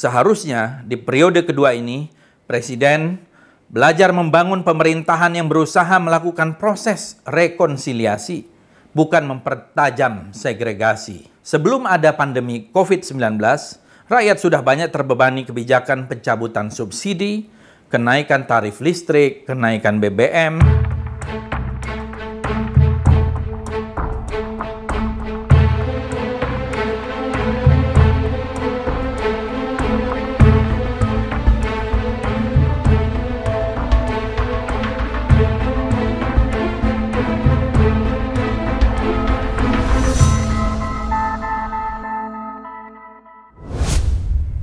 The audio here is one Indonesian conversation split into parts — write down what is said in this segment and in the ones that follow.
Seharusnya di periode kedua ini, Presiden belajar membangun pemerintahan yang berusaha melakukan proses rekonsiliasi, bukan mempertajam segregasi. Sebelum ada pandemi COVID-19, rakyat sudah banyak terbebani kebijakan pencabutan subsidi, kenaikan tarif listrik, kenaikan BBM,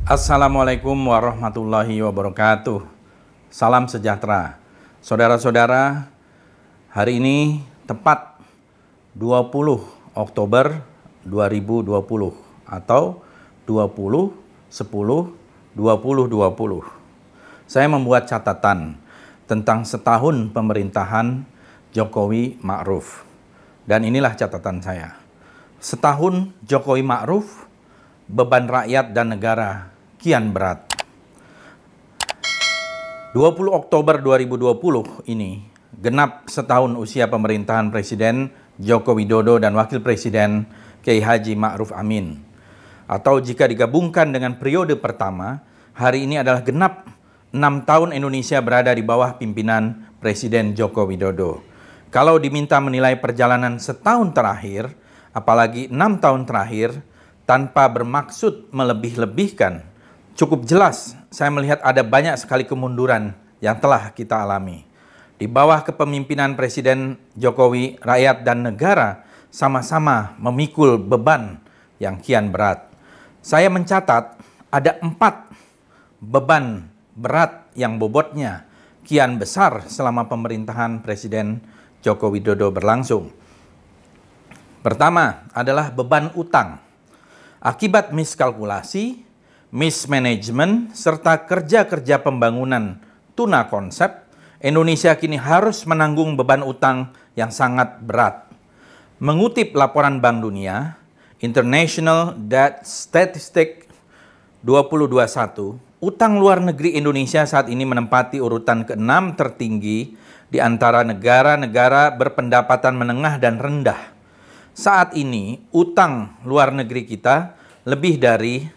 Assalamualaikum warahmatullahi wabarakatuh. Salam sejahtera. Saudara-saudara, hari ini tepat 20 Oktober 2020 atau 20 10 2020. Saya membuat catatan tentang setahun pemerintahan Jokowi Ma'ruf. Dan inilah catatan saya. Setahun Jokowi Ma'ruf, beban rakyat dan negara kian berat. 20 Oktober 2020 ini genap setahun usia pemerintahan Presiden Joko Widodo dan Wakil Presiden Kiai Haji Ma'ruf Amin. Atau jika digabungkan dengan periode pertama, hari ini adalah genap 6 tahun Indonesia berada di bawah pimpinan Presiden Joko Widodo. Kalau diminta menilai perjalanan setahun terakhir, apalagi 6 tahun terakhir, tanpa bermaksud melebih-lebihkan cukup jelas saya melihat ada banyak sekali kemunduran yang telah kita alami. Di bawah kepemimpinan Presiden Jokowi, rakyat dan negara sama-sama memikul beban yang kian berat. Saya mencatat ada empat beban berat yang bobotnya kian besar selama pemerintahan Presiden Joko Widodo berlangsung. Pertama adalah beban utang. Akibat miskalkulasi, mismanagement, serta kerja-kerja pembangunan tuna konsep, Indonesia kini harus menanggung beban utang yang sangat berat. Mengutip laporan Bank Dunia, International Debt Statistic 2021, utang luar negeri Indonesia saat ini menempati urutan ke-6 tertinggi di antara negara-negara berpendapatan menengah dan rendah. Saat ini, utang luar negeri kita lebih dari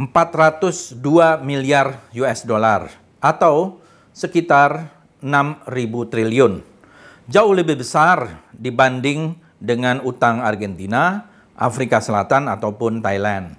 402 miliar US dollar atau sekitar 6.000 triliun. Jauh lebih besar dibanding dengan utang Argentina, Afrika Selatan ataupun Thailand.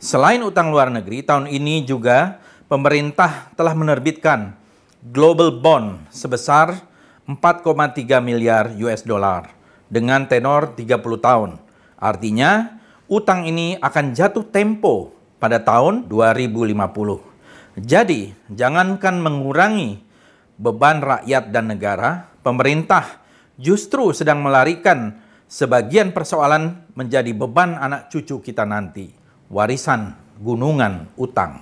Selain utang luar negeri, tahun ini juga pemerintah telah menerbitkan global bond sebesar 4,3 miliar US dollar dengan tenor 30 tahun. Artinya, utang ini akan jatuh tempo pada tahun 2050. Jadi, jangankan mengurangi beban rakyat dan negara, pemerintah justru sedang melarikan sebagian persoalan menjadi beban anak cucu kita nanti, warisan gunungan utang.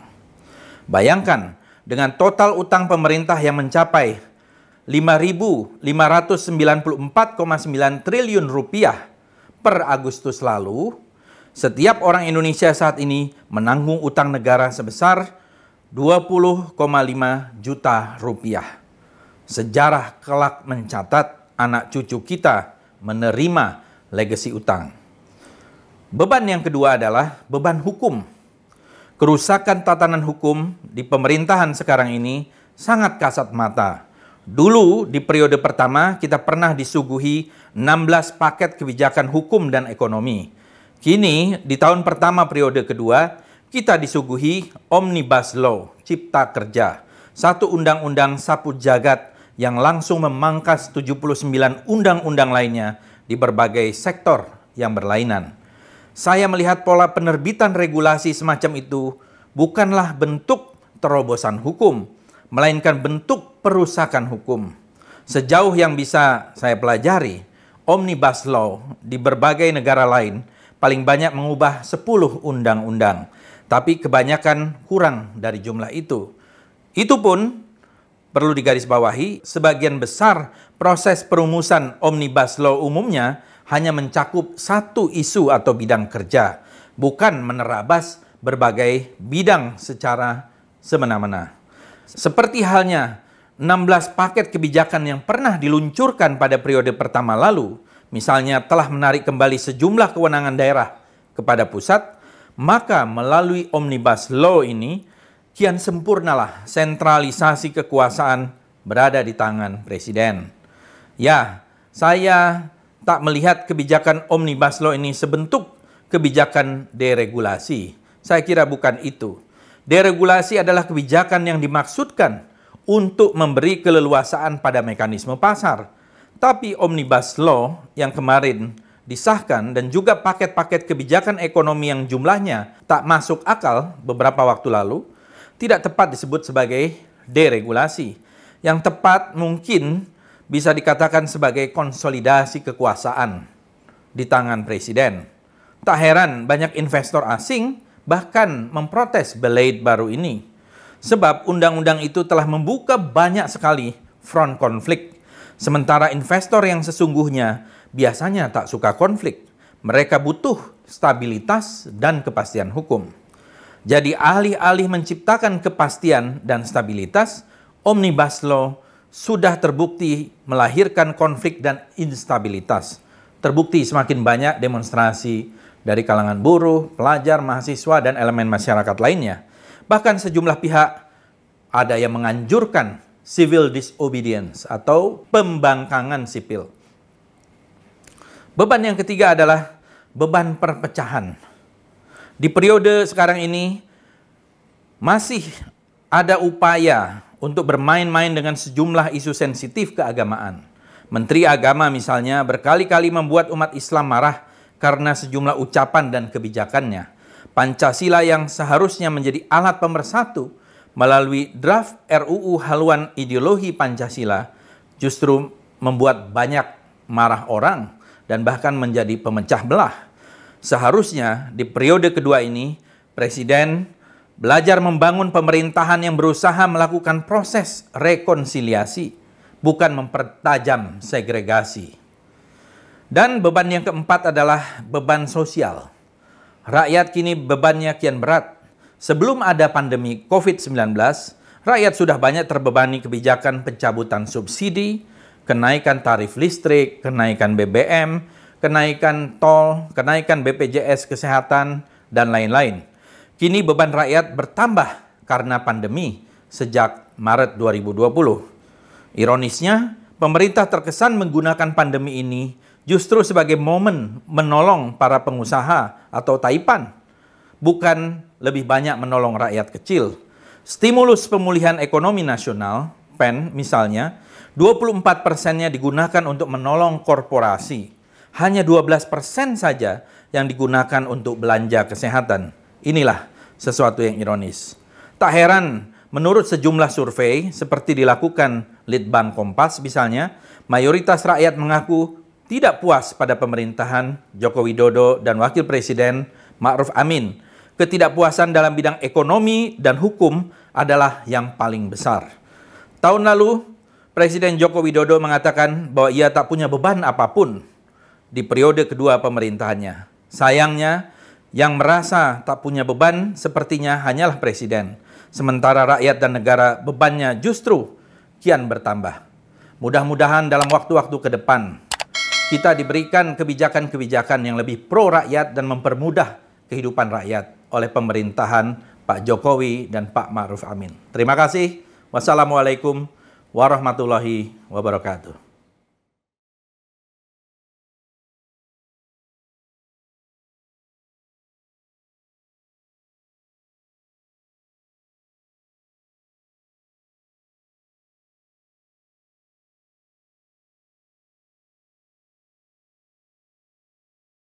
Bayangkan, dengan total utang pemerintah yang mencapai 5.594,9 triliun rupiah per Agustus lalu, setiap orang Indonesia saat ini menanggung utang negara sebesar 20,5 juta rupiah. Sejarah kelak mencatat anak cucu kita menerima legasi utang. Beban yang kedua adalah beban hukum. Kerusakan tatanan hukum di pemerintahan sekarang ini sangat kasat mata. Dulu di periode pertama kita pernah disuguhi 16 paket kebijakan hukum dan ekonomi Kini di tahun pertama periode kedua, kita disuguhi Omnibus Law, Cipta Kerja, satu undang-undang sapu jagat yang langsung memangkas 79 undang-undang lainnya di berbagai sektor yang berlainan. Saya melihat pola penerbitan regulasi semacam itu bukanlah bentuk terobosan hukum, melainkan bentuk perusakan hukum. Sejauh yang bisa saya pelajari, Omnibus Law di berbagai negara lain paling banyak mengubah 10 undang-undang, tapi kebanyakan kurang dari jumlah itu. Itu pun perlu digarisbawahi, sebagian besar proses perumusan Omnibus Law umumnya hanya mencakup satu isu atau bidang kerja, bukan menerabas berbagai bidang secara semena-mena. Seperti halnya 16 paket kebijakan yang pernah diluncurkan pada periode pertama lalu, misalnya telah menarik kembali sejumlah kewenangan daerah kepada pusat, maka melalui Omnibus Law ini kian sempurnalah sentralisasi kekuasaan berada di tangan Presiden. Ya, saya tak melihat kebijakan Omnibus Law ini sebentuk kebijakan deregulasi. Saya kira bukan itu. Deregulasi adalah kebijakan yang dimaksudkan untuk memberi keleluasaan pada mekanisme pasar. Tapi Omnibus Law yang kemarin disahkan dan juga paket-paket kebijakan ekonomi yang jumlahnya tak masuk akal beberapa waktu lalu tidak tepat disebut sebagai deregulasi. Yang tepat mungkin bisa dikatakan sebagai konsolidasi kekuasaan di tangan presiden. Tak heran banyak investor asing bahkan memprotes Blade baru ini. Sebab undang-undang itu telah membuka banyak sekali front konflik. Sementara investor yang sesungguhnya biasanya tak suka konflik. Mereka butuh stabilitas dan kepastian hukum. Jadi alih-alih menciptakan kepastian dan stabilitas, Omnibus Law sudah terbukti melahirkan konflik dan instabilitas. Terbukti semakin banyak demonstrasi dari kalangan buruh, pelajar, mahasiswa, dan elemen masyarakat lainnya. Bahkan sejumlah pihak ada yang menganjurkan civil disobedience atau pembangkangan sipil. Beban yang ketiga adalah beban perpecahan. Di periode sekarang ini masih ada upaya untuk bermain-main dengan sejumlah isu sensitif keagamaan. Menteri Agama misalnya berkali-kali membuat umat Islam marah karena sejumlah ucapan dan kebijakannya. Pancasila yang seharusnya menjadi alat pemersatu melalui draft RUU haluan ideologi Pancasila justru membuat banyak marah orang dan bahkan menjadi pemecah belah. Seharusnya di periode kedua ini Presiden belajar membangun pemerintahan yang berusaha melakukan proses rekonsiliasi, bukan mempertajam segregasi. Dan beban yang keempat adalah beban sosial. Rakyat kini bebannya kian berat. Sebelum ada pandemi COVID-19, rakyat sudah banyak terbebani kebijakan pencabutan subsidi, kenaikan tarif listrik, kenaikan BBM, kenaikan tol, kenaikan BPJS Kesehatan, dan lain-lain. Kini beban rakyat bertambah karena pandemi sejak Maret 2020. Ironisnya, pemerintah terkesan menggunakan pandemi ini justru sebagai momen menolong para pengusaha atau taipan, bukan lebih banyak menolong rakyat kecil. Stimulus pemulihan ekonomi nasional, PEN misalnya, 24 persennya digunakan untuk menolong korporasi. Hanya 12 persen saja yang digunakan untuk belanja kesehatan. Inilah sesuatu yang ironis. Tak heran, menurut sejumlah survei seperti dilakukan Litbang Kompas misalnya, mayoritas rakyat mengaku tidak puas pada pemerintahan Joko Widodo dan Wakil Presiden Ma'ruf Amin. Ketidakpuasan dalam bidang ekonomi dan hukum adalah yang paling besar. Tahun lalu, Presiden Joko Widodo mengatakan bahwa ia tak punya beban apa pun di periode kedua pemerintahannya. Sayangnya, yang merasa tak punya beban sepertinya hanyalah Presiden. Sementara rakyat dan negara bebannya justru kian bertambah. Mudah-mudahan dalam waktu-waktu ke depan, kita diberikan kebijakan-kebijakan yang lebih pro rakyat dan mempermudah kehidupan rakyat oleh pemerintahan Pak Jokowi dan Pak Ma'ruf Amin. Terima kasih. Wassalamualaikum warahmatullahi wabarakatuh.